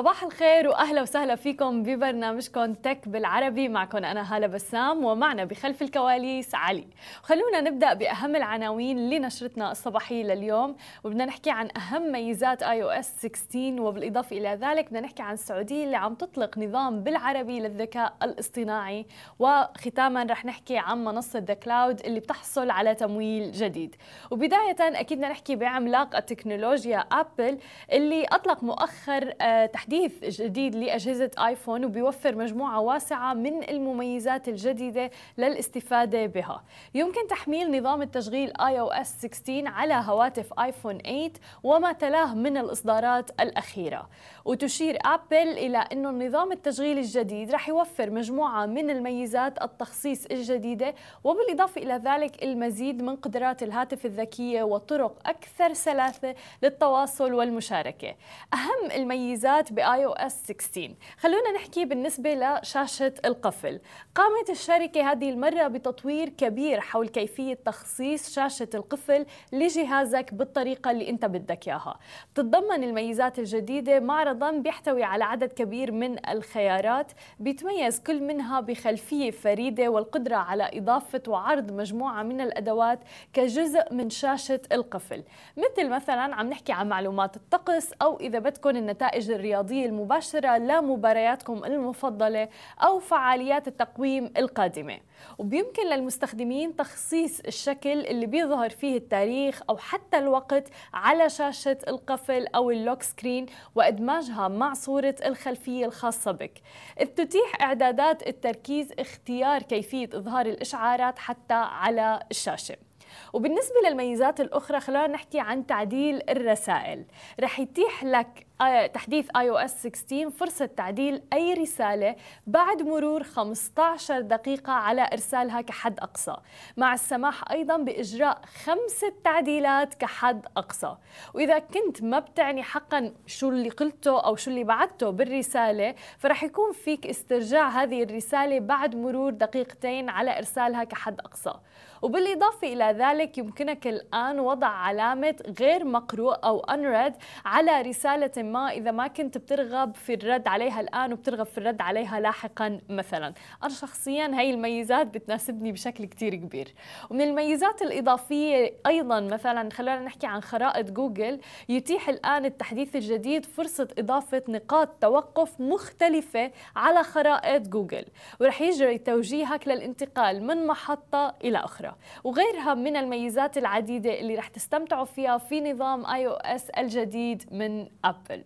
صباح الخير وأهلا وسهلا فيكم ببرنامجكم Tech بالعربي. معكم أنا هالة بسام ومعنا بخلف الكواليس علي. خلونا نبدأ بأهم العناوين لنشرتنا الصباحية لليوم. وبدنا نحكي عن أهم ميزات iOS 16 وبالإضافة إلى ذلك بدنا نحكي عن السعودية اللي عم تطلق نظام بالعربي للذكاء الاصطناعي. وختاما رح نحكي عن منصة The Cloud اللي بتحصل على تمويل جديد. وبداية أكيد بدنا نحكي بعملاق التكنولوجيا Apple اللي أطلق مؤخر آه، تحديث جديد لأجهزة iPhone وبيوفر مجموعة واسعة من المميزات الجديدة للاستفادة بها. يمكن تحميل نظام التشغيل iOS 16 على هواتف iPhone 8 وما تلاه من الإصدارات الأخيرة. وتشير Apple إلى أن النظام التشغيل الجديد رح يوفر مجموعة من الميزات التخصيص الجديدة وبالإضافة إلى ذلك المزيد من قدرات الهاتف الذكية وطرق أكثر سلاسة للتواصل والمشاركة. أهم الميزات ب iOS 16 خلونا نحكي بالنسبة لشاشة القفل. قامت الشركة هذه المرة بتطوير كبير حول كيفية تخصيص شاشة القفل لجهازك بالطريقة اللي انت بدك إياها. بتتضمن الميزات الجديدة معرضا بيحتوي على عدد كبير من الخيارات بيتميز كل منها بخلفية فريدة والقدرة على إضافة وعرض مجموعة من الأدوات كجزء من شاشة القفل. مثل مثلا عم نحكي عن معلومات الطقس أو إذا بدكم النتائج الرياضية الرياضية المباشرة لمبارياتكم المفضلة أو فعاليات التقويم القادمة. وبيمكن للمستخدمين تخصيص الشكل اللي بيظهر فيه التاريخ أو حتى الوقت على شاشة القفل أو ال lock screen وإدماجها مع صورة الخلفية الخاصة بك. إذ تتيح إعدادات التركيز اختيار كيفية إظهار الإشعارات حتى على الشاشة. وبالنسبة للميزات الأخرى خلينا نحكي عن تعديل الرسائل. رح يتيح لك تحديث iOS 16 فرصة تعديل أي رسالة بعد مرور 15 دقيقة على إرسالها كحد أقصى. مع السماح أيضا بإجراء خمسة تعديلات كحد أقصى. وإذا كنت ما بتعني حقا شو اللي قلته أو شو اللي بعدته بالرسالة فرح يكون فيك استرجاع هذه الرسالة بعد مرور دقيقتين على إرسالها كحد أقصى. وبالإضافة إلى ذلك يمكنك الآن وضع علامة غير مقروء أو unread على رسالة ما إذا ما كنت بترغب في الرد عليها الآن وبترغب في الرد عليها لاحقا مثلا. أنا شخصيا هاي الميزات بتناسبني بشكل كتير كبير. ومن الميزات الإضافية أيضا مثلا خلينا نحكي عن خرائط جوجل يتيح الآن التحديث الجديد فرصة إضافة نقاط توقف مختلفة على خرائط جوجل. ورح يجري توجيهك للانتقال من محطة إلى أخرى. وغيرها من الميزات العديدة اللي رح تستمتعوا فيها في نظام iOS الجديد من أبل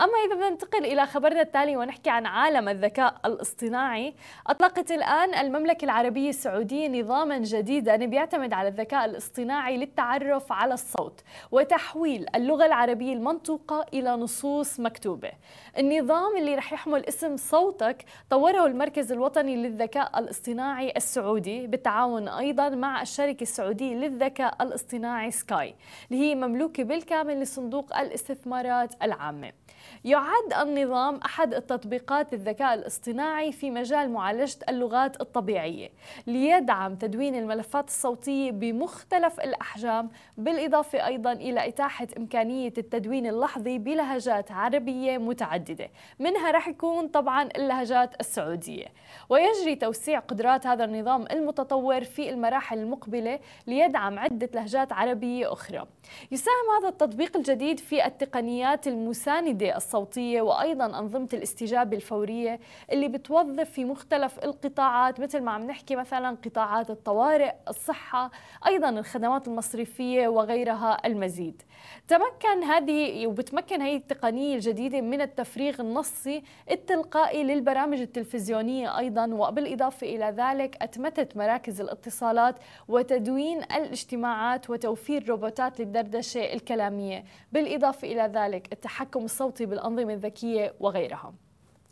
أما إذا بدنا ننتقل إلى خبرنا التالي ونحكي عن عالم الذكاء الاصطناعي أطلقت الآن المملكة العربية السعودية نظاما جديدا بيعتمد على الذكاء الاصطناعي للتعرف على الصوت وتحويل اللغة العربية المنطوقة إلى نصوص مكتوبة. النظام اللي رح يحمل اسم صوتك طوره المركز الوطني للذكاء الاصطناعي السعودي بالتعاون أيضا مع الشركة السعودية للذكاء الاصطناعي سكاي اللي هي مملوكة بالكامل لصندوق الاستثمارات العامة. يعد النظام أحد التطبيقات الذكاء الاصطناعي في مجال معالجة اللغات الطبيعية ليدعم تدوين الملفات الصوتية بمختلف الأحجام بالإضافة أيضا إلى إتاحة إمكانية التدوين اللحظي بلهجات عربية متعددة منها رح يكون طبعا اللهجات السعودية. ويجري توسيع قدرات هذا النظام المتطور في المراحل المقبلة ليدعم عدة لهجات عربية أخرى. يساهم هذا التطبيق الجديد في التقنيات المساندة الصوتية وأيضا أنظمة الاستجابة الفورية اللي بتوظف في مختلف القطاعات مثل ما عم نحكي مثلا قطاعات الطوارئ الصحة أيضا الخدمات المصرفية وغيرها المزيد. تمكن هذه وبتمكن هذه التقنية الجديدة من التفريغ النصي التلقائي للبرامج التلفزيونية أيضا وبالإضافة إلى ذلك أتمتت مراكز الاتصالات وتدوين الاجتماعات وتوفير روبوتات للدردشة الكلامية. بالإضافة إلى ذلك التحكم الصوتي بالأنظمة الذكية وغيرها.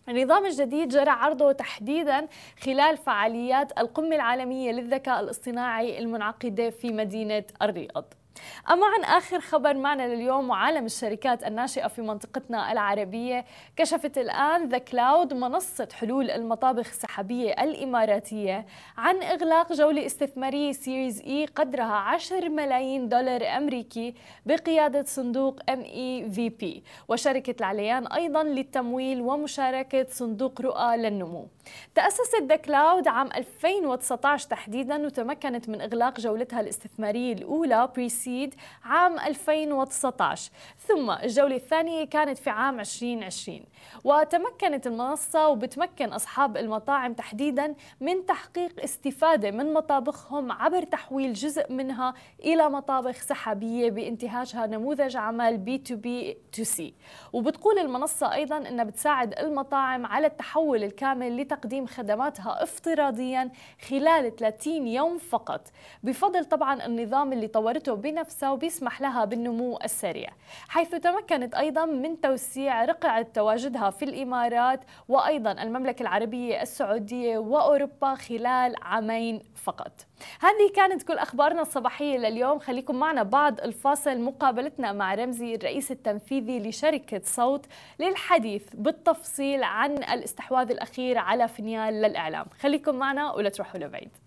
النظام الجديد جرى عرضه تحديدا خلال فعاليات القمة العالمية للذكاء الاصطناعي المنعقدة في مدينة الرياض. أما عن آخر خبر معنا لليوم وعالم الشركات الناشئة في منطقتنا العربية كشفت الآن ذا كلاود منصة حلول المطابخ السحابية الإماراتية عن إغلاق جولة استثمارية Series A قدرها 10 ملايين دولار أمريكي بقيادة صندوق MEVP وشركة العليان أيضا للتمويل ومشاركة صندوق رؤى للنمو. تأسست ذا كلاود عام 2019 تحديدا وتمكنت من إغلاق جولتها الاستثمارية الأولى pre-seed عام 2019 ثم الجولة الثانية كانت في عام 2020 وتمكنت المنصة وبتمكن أصحاب المطاعم تحديدا من تحقيق استفادة من مطابخهم عبر تحويل جزء منها إلى مطابخ سحابية بانتهاجها نموذج عمل بي تو بي تو سي. وبتقول المنصة أيضا أنها بتساعد المطاعم على التحول الكامل لتقديم خدماتها افتراضيا خلال 30 يوم فقط. بفضل طبعا النظام اللي طورته بنفسها وبيسمح لها بالنمو السريع حيث تمكنت أيضا من توسيع رقعة تواجدها في الإمارات وأيضا المملكة العربية السعودية وأوروبا خلال عامين فقط. هذه كانت كل أخبارنا الصباحية لليوم. خليكم معنا بعد الفاصل. مقابلتنا مع رمزي الرئيس التنفيذي لشركة صوت للحديث بالتفصيل عن الاستحواذ الأخير على فنيال للإعلام. خليكم معنا ولا تروحوا لبعيد.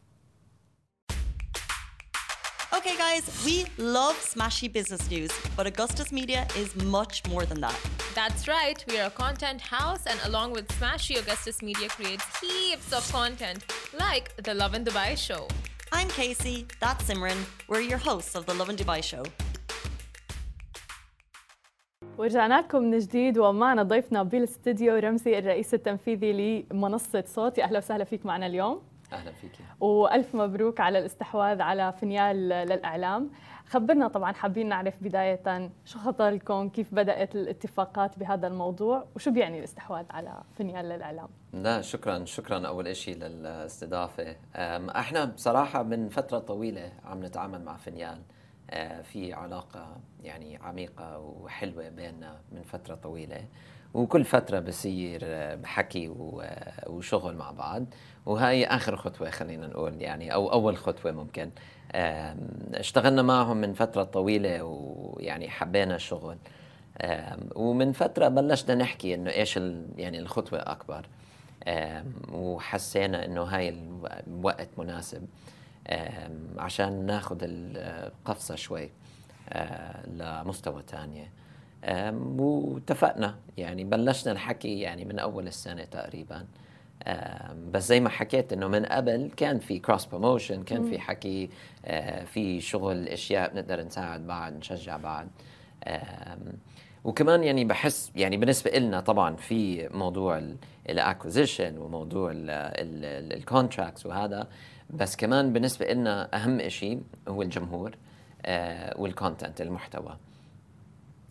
Okay, guys, we love smashy business news, but Augustus Media is much more than that. That's right, we are a content house, and along with Smashy, Augustus Media creates heaps of content, like the Love in Dubai show. I'm Casey, that's Simran. We're your hosts of the Love in Dubai show. ورجعنا لكم من جديد ومعنا ضيفنا بالاستديو رمزي الرئيس التنفيذي لمنصة صوت يا أهلا وسهلا فيك معنا اليوم أهلا فيكي. وألف مبروك على الاستحواذ على فينيال للإعلام. خبرنا طبعا حابين نعرف بداية شو خطر لكم كيف بدأت الاتفاقات بهذا الموضوع وشو بيعني الاستحواذ على فينيال للإعلام؟ لا شكرا شكرا أول شيء للاستضافة. إحنا بصراحة من فترة طويلة عم نتعامل مع فينيال أه، في علاقة يعني عميقة وحلوة بيننا من فترة طويلة. وكل فترة بصير بحكي وشغل مع بعض. وهي آخر خطوة خلينا نقول يعني أو أول خطوة ممكن. اشتغلنا معهم من فترة طويلة ويعني حبينا الشغل. ومن فترة بلشنا نحكي إنه إيش يعني الخطوة أكبر. وحسينا إنه هاي الوقت مناسب. عشان ناخذ القفصة شوي لمستوى ثانية واتفقنا. يعني بلشنا الحكي يعني من أول السنة تقريبا. بس زي ما حكيت إنه من قبل كان في cross promotion كان في حكي آه، في شغل أشياء بنقدر نساعد بعض نشجع بعض. وكمان يعني بحس يعني بالنسبة لنا طبعا في موضوع ال acquisition وموضوع ال contracts وهذا. بس كمان بالنسبة لنا أهم شيء هو الجمهور آه، وال content المحتوى.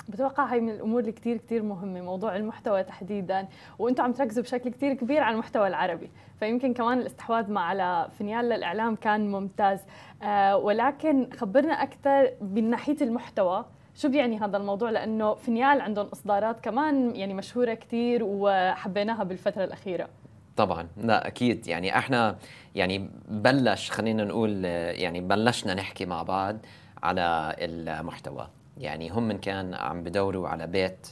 بتوقع هاي من الأمور اللي كثير كثير مهمة موضوع المحتوى تحديدا وأنتم عم تركزوا بشكل كثير كبير على المحتوى العربي. فيمكن كمان الاستحواذ مع على فينيال للإعلام كان ممتاز. آه ولكن خبرنا أكثر من ناحية المحتوى شو بيعني هذا الموضوع؟ لأنه فينيال عندهم إصدارات كمان يعني مشهورة كثير وحبيناها بالفترة الأخيرة. طبعا. لا أكيد. يعني إحنا يعني بلش خلينا نقول يعني بلشنا نحكي مع بعض على المحتوى. يعني هم من كان عم بدوروا على بيت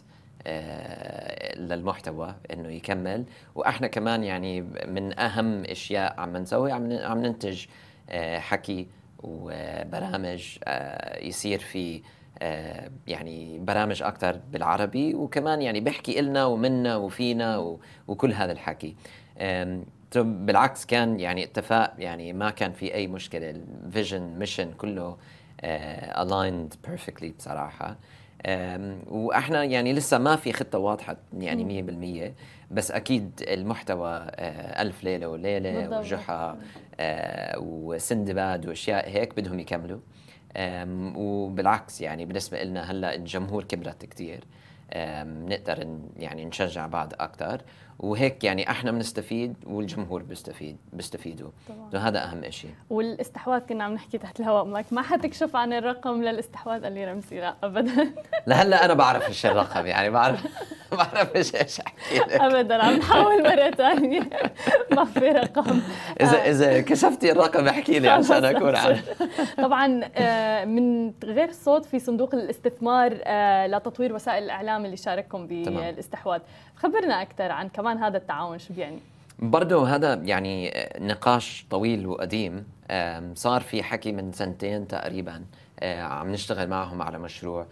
آه، للمحتوى إنه يكمل. وإحنا كمان يعني من أهم أشياء عم نسوي عم ننتج آه، حكي وبرامج آه، يصير في يعني برامج أكثر بالعربي. وكمان يعني بيحكي إلنا ومنا وفينا وكل هذا الحكي. بالعكس كان يعني اتفاق يعني ما كان في أي مشكلة. ال vision mission كله aligned uh, perfectly بصراحة. وإحنا يعني لسه ما في خطة واضحة يعني 100% بس أكيد المحتوى uh, ألف ليلة وليلة وجحا uh, وسندباد وأشياء هيك بدهم يكملوا. وبالعكس يعني بالنسبة لنا هلأ الجمهور كبرت كثير نقدر يعني نشجع بعض أكثر وهيك يعني إحنا بنستفيد والجمهور بيستفيد بيستفيدوا. وهذا أهم شيء والاستحواذ كنا عم نحكي تحت الهواء معك ما حتكشف عن الرقم للاستحواذ؟ قال لي رمزي لا ابدا. لهلأ أنا بعرف إيش الرقم يعني بعرف بعرف إيش إيش أحكي لك. ابدا عم نحاول مرة ثانية ما في رقم. اذا إذا كشفتي الرقم احكي لي عشان أكون عارف. طبعا آه، من غير الصوت في صندوق الاستثمار آه، لتطوير وسائل الإعلام اللي شارككم. بالاستحواذ. خبرنا أكثر عن كمان هذا التعاون شو بيعني؟ برضه هذا يعني نقاش طويل وقديم. صار في حكي من سنتين تقريبا. أه، عم نشتغل معهم على مشروع.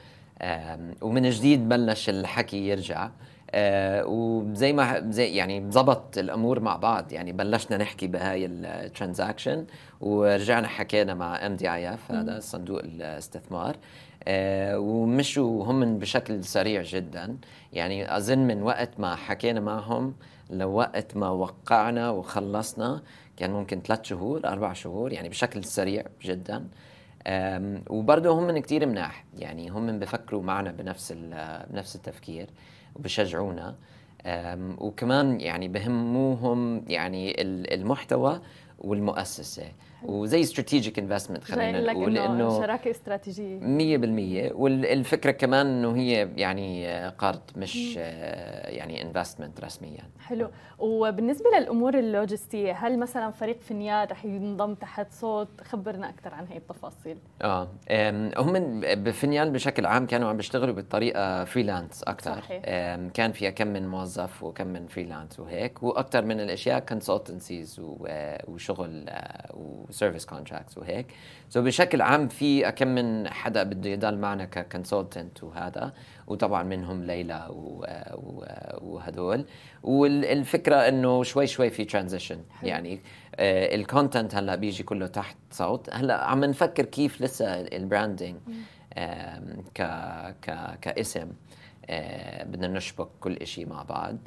ومن جديد بلش الحكي يرجع. أه، وزي ما زي يعني ضبط الأمور مع بعض. يعني بلشنا نحكي بهاي ال transaction ورجعنا حكينا مع MDIF هذا صندوق الاستثمار. آه، ومشوا هم بشكل سريع جدا. يعني أظن من وقت ما حكينا معهم لوقت ما وقعنا وخلصنا كان ممكن ثلاث شهور أربع شهور يعني بشكل سريع جدا. وبرضه هم كتير مناح. يعني هم بفكروا معنا بنفس بنفس التفكير وبشجعونا. وكمان يعني بهموهم يعني ال- المحتوى والمؤسسة. وزي strategic investment خلينا نقول إنه شراكة استراتيجية. مية بالمية. والفكرة كمان إنه هي يعني آه، قرض مش آه، يعني investment رسميا. حلو. وبالنسبة للأمور اللوجستية هل مثلا فريق فينيال رح ينضم تحت صوت؟ خبرنا أكثر عن هي التفاصيل. آه هم بفينيال بشكل عام كانوا عم بيشتغلوا بطريقه freelance أكثر صحيح. كان فيها كم من موظف وكم من freelance وهيك. وأكثر من الأشياء consultancies وشغل و service contracts وهيك. so so بشكل عام في كم من حدا بده يضل معنا ك consultant وهذا وطبعا منهم ليلى وهدول. والفكرة إنه شوي شوي في transition يعني ال content هلأ بيجي كله تحت صوت. هلأ عم نفكر كيف لسه ال branding ك ك كاسم آه، بدنا نشبك كل شيء مع بعض. آم،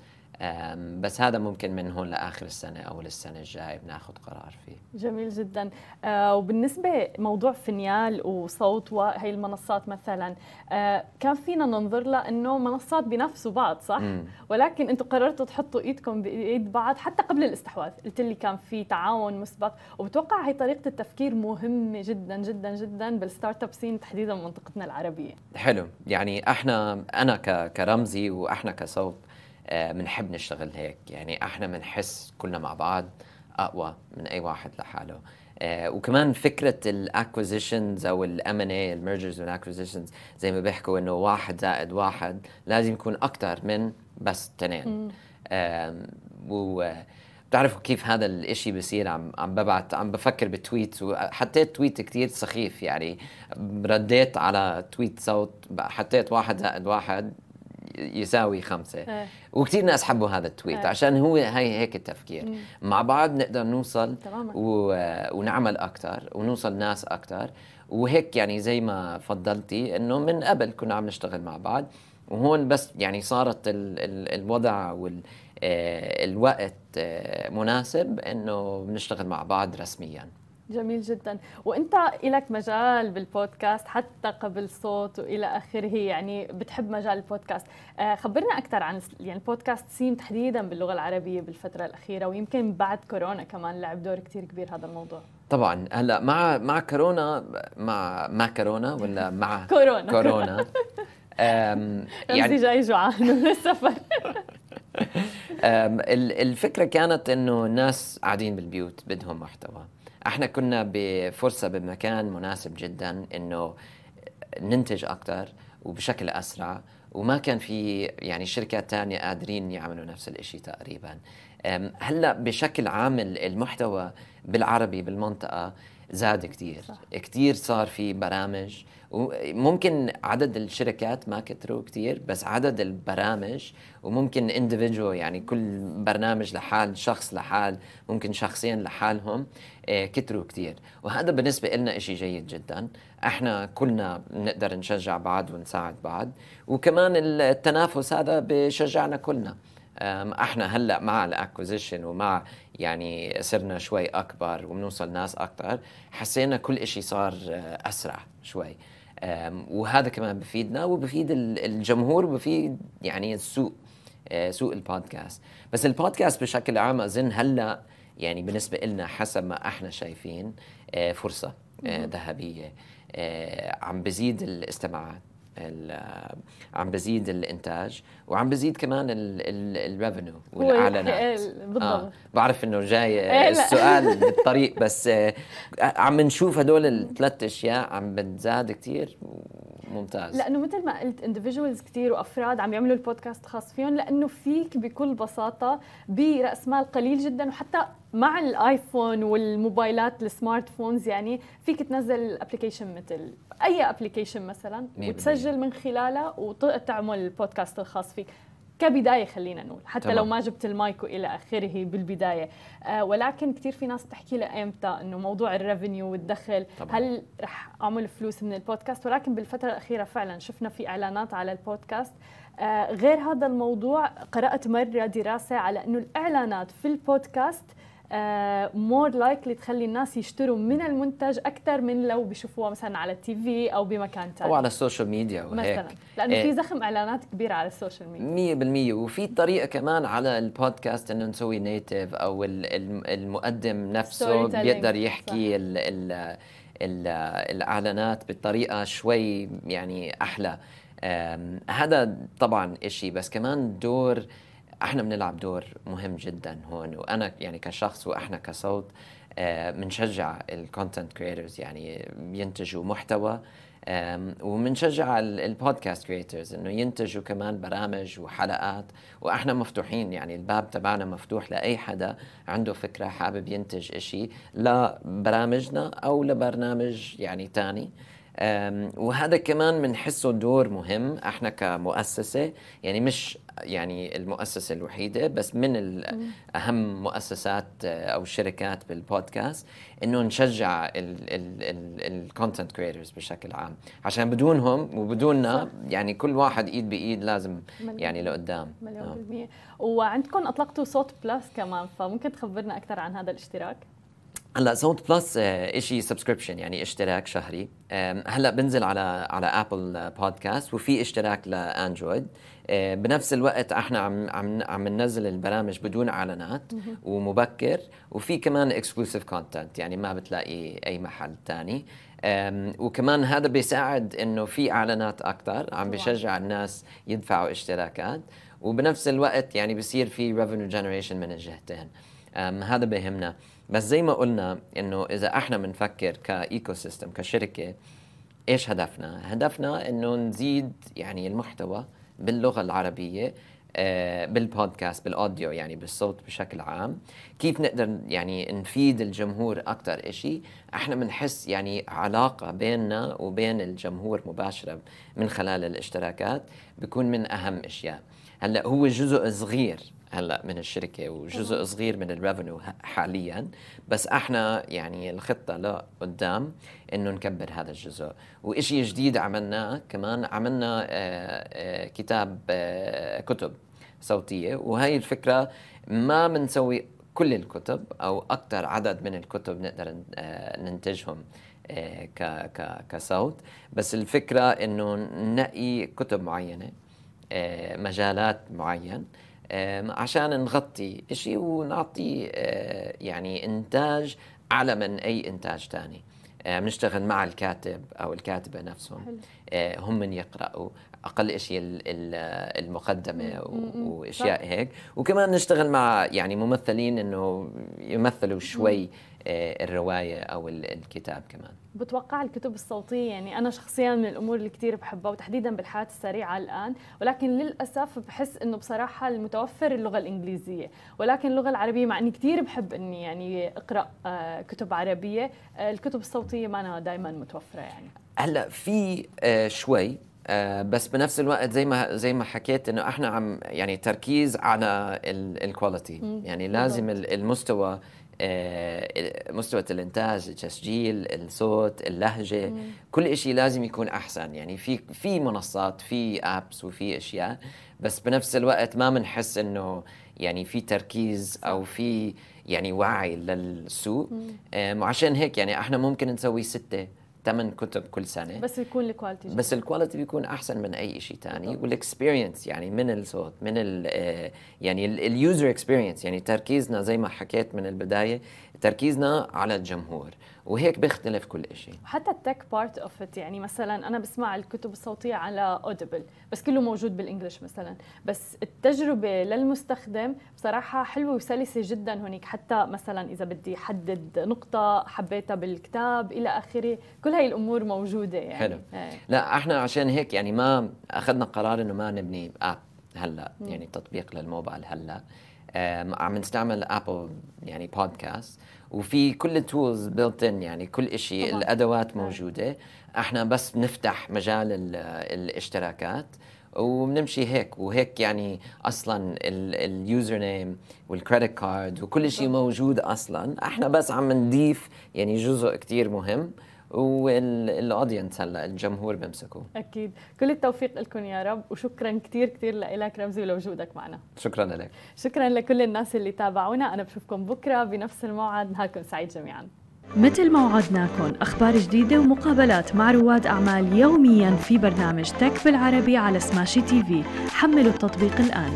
بس هذا ممكن من هون لآخر السنة أو للسنة الجايه بناخذ قرار فيه. جميل جدا. آه وبالنسبة موضوع فينيال وصوت وهي المنصات مثلا آه كان فينا ننظر لها إنه منصات بنافسوا بعض صح؟ مم. ولكن أنتم قررتوا تحطوا إيدكم بإيد بعض حتى قبل الاستحواذ. قلت لي كان في تعاون مسبق وبتوقع هي طريقة التفكير مهمة جدا جدا جدا بال startup scene تحديدا منطقتنا العربية. حلو. يعني إحنا أنا كرمزي وإحنا كصوت بنحب نشتغل هيك. يعني إحنا بنحس كلنا مع بعض أقوى من أي واحد لحاله. آه، وكمان فكرة ال acquisitions أو ال M&A ال mergers وال acquisitions زي ما بيحكوا إنه واحد زائد واحد لازم يكون أكثر من بس اثنين و بتعرفوا كيف هذا الإشي بصير عم عم ببعت عم بفكر ب tweet وحطيت tweet كتير سخيف يعني. رديت على تويت صوت حطيت واحد زائد واحد يساوي خمسة إيه. وكثير ناس حبوا هذا التويت إيه. عشان هو هي هيك التفكير مع بعض نقدر نوصل. و... ونعمل أكثر ونوصل ناس أكثر وهيك يعني زي ما فضلتي إنه من قبل كنا عم نشتغل مع بعض وهون بس يعني صارت ال... ال... الوضع وال آه، الوقت آه، مناسب إنه بنشتغل مع بعض رسميا جميل جدا. وإنت لك مجال بالبودكاست حتى قبل صوت وإلى آخره يعني بتحب مجال البودكاست. آه، خبرنا أكثر عن يعني البودكاست سين تحديدا باللغة العربية بالفترة الأخيرة ويمكن بعد كورونا كمان لعب دور كثير كبير هذا الموضوع. طبعا. هلأ مع مع كورونا مع مع كورونا ولا مع كورونا. كورونا؟ يعني جاي جوعان من السفر. أم، ال- الفكرة كانت إنه الناس قاعدين بالبيوت بدهم محتوى. إحنا كنا بفرصة بمكان مناسب جدا إنه ننتج أكثر وبشكل أسرع وما كان في يعني شركات تانية قادرين يعملوا نفس الإشي تقريبا. هلا بشكل عام ال- المحتوى بالعربي بالمنطقة زاد كتير. صح. كتير صار في برامج وممكن عدد الشركات ما كتروا كتير بس عدد البرامج وممكن individual يعني كل برنامج لحال شخص لحال ممكن شخصين لحالهم آه، كتروا كتير. وهذا بالنسبة لنا إشي جيد جدا. إحنا كلنا بنقدر نشجع بعض ونساعد بعض. وكمان التنافس هذا بشجعنا كلنا. إحنا هلا مع الاكوزيشن ومع يعني صرنا شوي اكبر وبنوصل ناس أكثر حسينا كل إشي صار آه، اسرع شوي. وهذا كمان بفيدنا وبفيد ال- الجمهور وبفيد يعني السوق آه، سوق البودكاست. بس البودكاست بشكل عام اظن هلا يعني بالنسبة لنا حسب ما إحنا شايفين آه، فرصة ذهبية عم بزيد الاستماعات. عم بزيد الإنتاج وعم بزيد كمان الريفنيو والإعلانات. بالضبط. آه بعرف إنه جاي إيه، السؤال بالطريق بس آه عم نشوف هدول الثلاث أشياء عم بتزاد كثير ممتاز. لأنه مثل ما قلت individuals كثير وأفراد عم يعملوا البودكاست خاص فيهم لأنه فيك بكل بساطة برأس مال قليل جدا وحتى مع الآيفون والموبايلات ال smartphones يعني فيك تنزل application مثل أي application مثلا وتسجل من خلالها وتعمل البودكاست الخاص فيك. كبداية خلينا نقول حتى طبعا. لو ما جبت المايك وإلى آخره بالبداية. آه ولكن كثير في ناس تحكي لي ايمتى إنه موضوع ال revenue والدخل طبعا. هل رح أعمل فلوس من البودكاست؟ ولكن بالفترة الأخيرة فعلا شفنا في إعلانات على البودكاست. آه غير هذا الموضوع قرأت مرة دراسة على إنه الإعلانات في ال podcast more uh, likely تخلي الناس يشتروا من المنتج أكثر من لو بيشوفوها مثلا على ال TV أو بمكان ثاني أو على ال social media وهيك. مثلا. لأنه في زخم إعلانات كبير على السوشيال ميديا 100% وفي طريقة كمان على البودكاست إنه نسوي native أو المقدم نفسه بيقدر يحكي ال ال ال الإعلانات بطريقة شوي يعني أحلى. هذا طبعا إشي. بس كمان دور إحنا بنلعب دور مهم جدا هون وأنا يعني كشخص وأحنا كصوت بنشجع ال content creators يعني بينتجوا محتوى وبنشجع ال podcast creators إنه ينتجوا كمان برامج وحلقات وأحنا مفتوحين يعني الباب تبعنا مفتوح لأي حدا عنده فكرة حابب ينتج إشي لبرامجنا أو لبرنامج يعني تاني. وهذا كمان بنحسه دور مهم إحنا كمؤسسة. يعني مش يعني المؤسسة الوحيدة بس من أهم مؤسسات آه، أو الشركات بالبودكاست إنه نشجع ال content creators بشكل عام. عشان بدونهم وبدوننا يعني كل واحد إيد بإيد لازم يعني لقدام. مليون آه. بالمية. وعندكم أطلقتوا صوت بلس كمان فممكن تخبرنا أكثر عن هذا الاشتراك؟ هلا صوت بلس شيء subscription يعني اشتراك شهري. هلا بنزل على على Apple Podcast وفي اشتراك ل Android. آه، بنفس الوقت إحنا عم عم عم ننزل البرامج بدون إعلانات ومبكر. وفي كمان exclusive content يعني ما بتلاقي أي محل ثاني وكمان هذا بيساعد إنه في إعلانات أكثر عم بيشجع الناس يدفعوا اشتراكات. وبنفس الوقت يعني بصير في revenue generation من الجهتين. هذا بيهمنا بس زي ما قلنا إنه إذا إحنا بنفكر ك ecosystem كشركة إيش هدفنا؟ هدفنا إنه نزيد يعني المحتوى باللغة العربية آه، بالبودكاست بال audio يعني بالصوت بشكل عام. كيف نقدر يعني نفيد الجمهور أكثر شيء إحنا بنحس يعني علاقة بيننا وبين الجمهور مباشرة من خلال الاشتراكات بيكون من أهم أشياء. هلأ هو جزء صغير هلأ من الشركة وجزء صغير من الريفنيو حاليا. بس أحنا يعني الخطة لقدام إنه نكبر هذا الجزء. وإشي جديد عملناه كمان عملنا آه، آه، كتاب آه، كتب صوتية. وهي الفكرة ما بنسوي كل الكتب أو أكثر عدد من الكتب نقدر ننتجهم كصوت. بس الفكرة إنه ننقي كتب معينة مجالات معين. عشان نغطي شيء ونعطي آه، يعني إنتاج أعلى من أي إنتاج ثاني بنشتغل مع الكاتب أو الكاتبة نفسهم. حلو. آه، هم من يقرأوا. أقل شيء المقدمة وأشياء هيك. وكمان نشتغل مع يعني ممثلين إنه يمثلوا شوي آه، الرواية أو الكتاب كمان. بتوقع الكتب الصوتية يعني أنا شخصيا من الأمور اللي كثير بحبها وتحديدا بالحياة السريعة الآن ولكن للأسف بحس إنه بصراحة المتوفر اللغة الإنجليزية ولكن اللغة العربية مع إني كثير بحب إني يعني أقرأ آه، كتب عربية الكتب الصوتية ما أنا دائما متوفرة يعني. هلأ في شوي آه بس بنفس الوقت زي ما زي ما حكيت إنه إحنا عم يعني تركيز على ال quality يعني لازم المستوى آه مستوى الإنتاج التسجيل الصوت اللهجة مم. كل شيء لازم يكون أحسن. يعني في في منصات في apps وفي أشياء بس بنفس الوقت ما بنحس إنه يعني في تركيز أو في يعني وعي للسوق. آه عشان هيك يعني إحنا ممكن نسوي ستة ثمان كتب كل سنة. بس يكون ال quality بس ال quality بيكون أحسن من أي شيء ثاني وال experience يعني من الصوت من ال يعني ال user experience يعني تركيزنا زي ما حكيت من البداية تركيزنا على الجمهور وهيك بيختلف كل شيء حتى ال tech part of it يعني مثلا أنا بسمع الكتب الصوتية على Audible بس كله موجود بال English مثلا. بس التجربة للمستخدم بصراحة حلوة وسلسة جدا هناك حتى مثلا إذا بدي أحدد نقطة حبيتها بالكتاب إلى آخره كل هاي الأمور موجودة يعني. حلو. إيه. لا إحنا عشان هيك يعني ما أخذنا قرار إنه ما نبني app هلأ يعني تطبيق للموبايل هلأ. عم نستعمل Apple يعني بودكاست وفي كل ال tools built in يعني كل شيء الأدوات موجودة. إحنا بس بنفتح مجال الاشتراكات وبنمشي هيك. وهيك يعني أصلا ال username وال credit card وكل شيء موجود أصلا. إحنا بس عم نضيف يعني جزء كتير مهم. وال audience هلا الجمهور بيمسكوا أكيد. كل التوفيق لكم يا رب وشكرا كثير كثير لك رمزي ولوجودك معنا. شكرا لك. شكرا لكل الناس اللي تابعونا. أنا بشوفكم بكرة بنفس الموعد. نهاركم سعيد جميعا. مثل ما وعدناكم أخبار جديدة ومقابلات مع رواد أعمال يوميا في برنامج تك بالعربي على سماشي تي في. حملوا التطبيق الآن.